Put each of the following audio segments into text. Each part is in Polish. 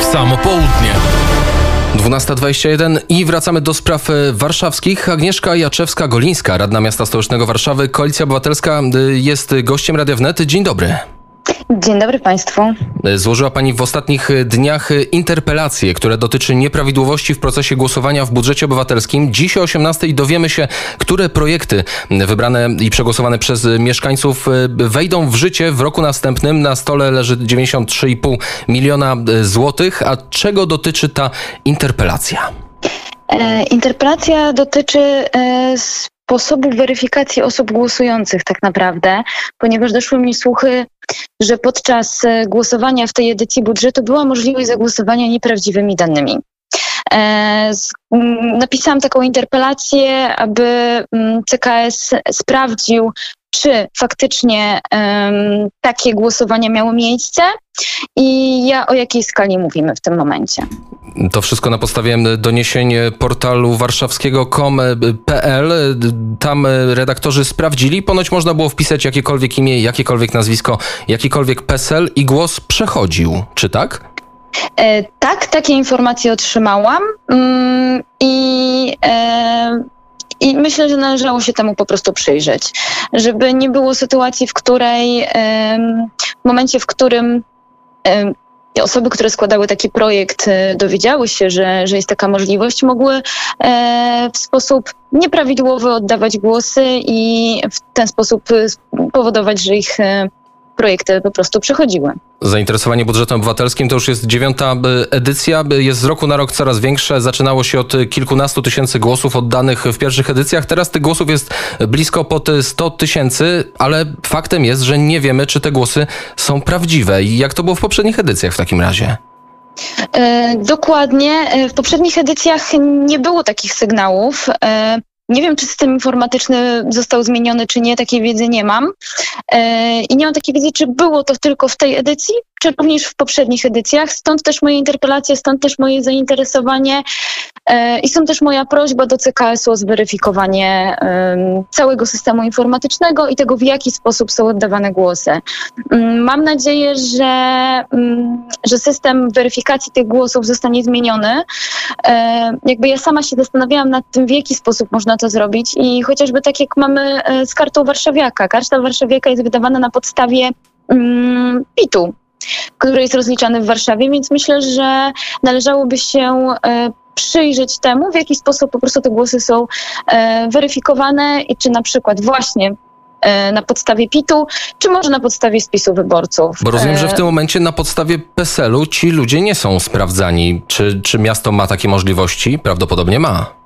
W samo południe. 12.21 i wracamy do spraw e, warszawskich. Agnieszka Jaczewska-Golińska, radna miasta stołecznego Warszawy, Koalicja Obywatelska y, jest gościem Radia Wnet. Dzień dobry. Dzień dobry Państwu. Złożyła Pani w ostatnich dniach interpelację, która dotyczy nieprawidłowości w procesie głosowania w budżecie obywatelskim. Dziś o 18 dowiemy się, które projekty wybrane i przegłosowane przez mieszkańców wejdą w życie w roku następnym. Na stole leży 93,5 miliona złotych. A czego dotyczy ta interpelacja? E, interpelacja dotyczy e, sposobu weryfikacji osób głosujących tak naprawdę, ponieważ doszły mi słuchy, że podczas e, głosowania w tej edycji budżetu była możliwość zagłosowania nieprawdziwymi danymi. E, napisałam taką interpelację, aby CKS sprawdził, czy faktycznie um, takie głosowania miało miejsce i ja o jakiej skali mówimy w tym momencie. To wszystko na podstawie doniesień portalu warszawskiego.com.pl. Tam redaktorzy sprawdzili. Ponoć można było wpisać jakiekolwiek imię, jakiekolwiek nazwisko, jakikolwiek PESEL i głos przechodził. Czy tak? E, tak, takie informacje otrzymałam. Mm, I e, i myślę, że należało się temu po prostu przyjrzeć, żeby nie było sytuacji, w której w momencie, w którym osoby, które składały taki projekt, e, dowiedziały się, że, że jest taka możliwość, mogły e, w sposób nieprawidłowy oddawać głosy i w ten sposób powodować, że ich e, projekty po prostu przechodziły. Zainteresowanie budżetem obywatelskim to już jest dziewiąta edycja, jest z roku na rok coraz większe. Zaczynało się od kilkunastu tysięcy głosów oddanych w pierwszych edycjach. Teraz tych głosów jest blisko pod 100 tysięcy, ale faktem jest, że nie wiemy, czy te głosy są prawdziwe. I jak to było w poprzednich edycjach w takim razie? E, dokładnie. E, w poprzednich edycjach nie było takich sygnałów. Nie wiem, czy system informatyczny został zmieniony, czy nie, takiej wiedzy nie mam. E, I nie mam takiej wiedzy, czy było to tylko w tej edycji, czy również w poprzednich edycjach. Stąd też moje interpelacje, stąd też moje zainteresowanie e, i stąd też moja prośba do CKS-u o zweryfikowanie całego systemu informatycznego i tego, w jaki sposób są oddawane głosy. Mm, mam nadzieję, że, mm, że system weryfikacji tych głosów zostanie zmieniony. E, jakby ja sama się zastanawiałam nad tym, w jaki sposób można to zrobić i chociażby tak jak mamy e, z kartą warszawiaka. Karta warszawiaka jest wydawana na podstawie mm, PIT-u, który jest rozliczany w Warszawie, więc myślę, że należałoby się e, przyjrzeć temu, w jaki sposób po prostu te głosy są e, weryfikowane i czy na przykład właśnie e, na podstawie PIT-u, czy może na podstawie spisu wyborców. Bo rozumiem, że w tym momencie na podstawie PESEL-u ci ludzie nie są sprawdzani. Czy, czy miasto ma takie możliwości? Prawdopodobnie ma.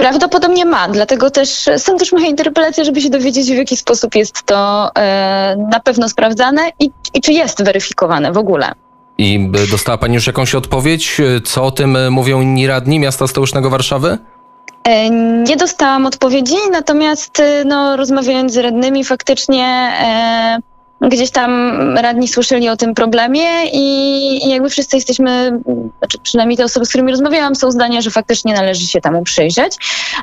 Prawdopodobnie ma, dlatego też są też moje interpelacje, żeby się dowiedzieć, w jaki sposób jest to e, na pewno sprawdzane i, i czy jest weryfikowane w ogóle. I dostała Pani już jakąś odpowiedź? Co o tym mówią inni radni miasta stołecznego Warszawy? E, nie dostałam odpowiedzi, natomiast e, no, rozmawiając z radnymi, faktycznie e, gdzieś tam radni słyszeli o tym problemie i, i jakby wszyscy jesteśmy, znaczy przynajmniej te osoby, z którymi rozmawiałam, są zdania, że faktycznie należy się temu przyjrzeć,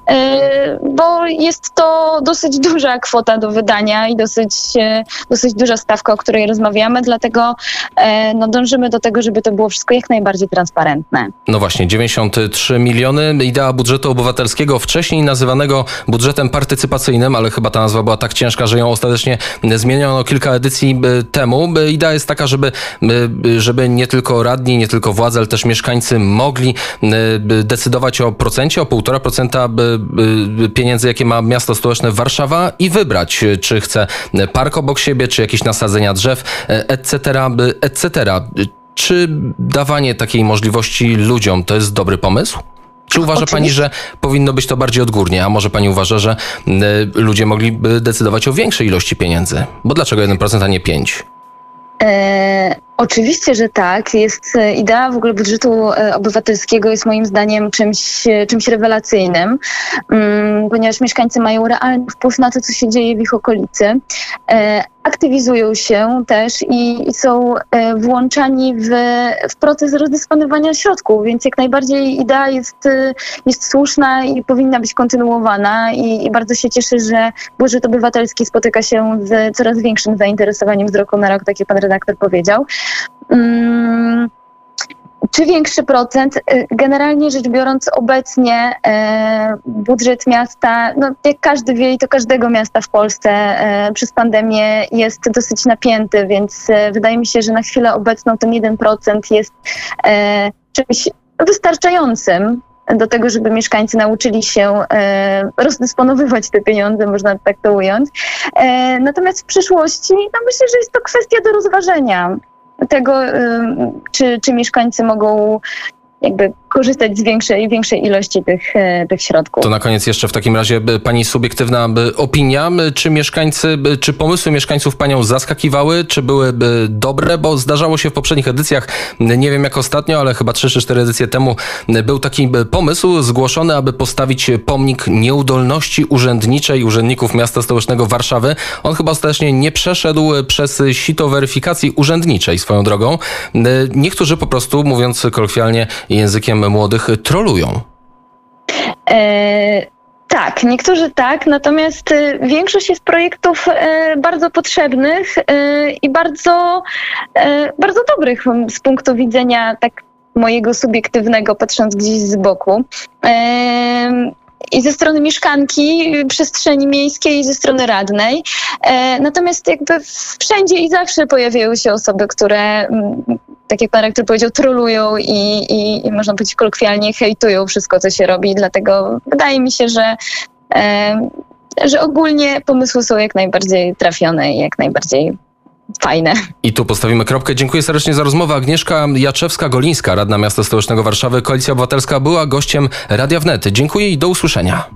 e, bo jest to dosyć duża kwota do wydania i dosyć, e, dosyć duża stawka, o której rozmawiamy, dlatego e, no, dążymy do tego, żeby to było wszystko jak najbardziej transparentne. No właśnie, 93 miliony, idea budżetu obywatelskiego, wcześniej nazywanego budżetem partycypacyjnym, ale chyba ta nazwa była tak ciężka, że ją ostatecznie zmieniono kilka edycji e, temu. E, idea jest taka, żeby, e, żeby nie tylko radni, nie tylko władze, ale też mieszkańcy mogli decydować o procencie, o 1,5% pieniędzy, jakie ma miasto stołeczne Warszawa i wybrać, czy chce park obok siebie, czy jakieś nasadzenia drzew, etc., etc. Czy dawanie takiej możliwości ludziom to jest dobry pomysł? Czy uważa Oczywiście. Pani, że powinno być to bardziej odgórnie, a może Pani uważa, że y, ludzie mogliby decydować o większej ilości pieniędzy? Bo dlaczego 1%, a nie 5%? E, oczywiście, że tak. Jest e, idea w ogóle budżetu e, obywatelskiego jest moim zdaniem czymś, e, czymś rewelacyjnym, mm, ponieważ mieszkańcy mają realny wpływ na to, co się dzieje w ich okolicy. E, aktywizują się też i, i są e, włączani w, w, proces rozdysponowania środków, więc jak najbardziej idea jest, e, jest słuszna i powinna być kontynuowana i, i bardzo się cieszę, że budżet obywatelski spotyka się z coraz większym zainteresowaniem z roku na rok, tak jak pan redaktor powiedział. Mm, czy większy procent? Y, Generalnie rzecz biorąc, obecnie e, budżet miasta, no jak każdy wie i to każdego miasta w Polsce e, przez pandemię jest dosyć napięty, więc wydaje mi się, że na chwilę obecną ten 1% jest czymś wystarczającym do tego, żeby mieszkańcy nauczyli się e, rozdysponowywać te pieniądze, można tak to ująć. E, natomiast w przyszłości, no myślę, że jest to kwestia do rozważenia tego, czy, czy mieszkańcy mogą jakby korzystać z większej, większej ilości tych, e, tych środków. To na koniec jeszcze w takim razie pani subiektywna opinia, czy mieszkańcy, czy pomysły mieszkańców panią zaskakiwały, czy byłyby dobre, bo zdarzało się w poprzednich edycjach, nie wiem jak ostatnio, ale chyba 3 czy 4 edycje temu był taki pomysł zgłoszony, aby postawić pomnik nieudolności urzędniczej urzędników miasta stołecznego Warszawy. On chyba ostatecznie nie przeszedł przez sito weryfikacji urzędniczej swoją drogą. Niektórzy po prostu, mówiąc kolokwialnie językiem młodych, trolują. E, tak, niektórzy tak, natomiast e, większość jest projektów e, bardzo potrzebnych e, i bardzo, e, bardzo dobrych z punktu widzenia tak mojego subiektywnego, patrząc gdzieś z boku. I ze strony mieszkanki, y, przestrzeni miejskiej, i ze strony radnej. E, natomiast jakby wszędzie i zawsze pojawiają się osoby, które, mm, tak jak pan rektor powiedział, trolują i, i, i można powiedzieć kolokwialnie hejtują wszystko, co się robi. Dlatego wydaje mi się, że, e, że ogólnie pomysły są jak najbardziej trafione i jak najbardziej fajne. I tu postawimy kropkę. Dziękuję serdecznie za rozmowę. Agnieszka Jaczewska-Golińska, radna miasta stołecznego Warszawy, Koalicja Obywatelska, była gościem Radia Wnet. Dziękuję i do usłyszenia.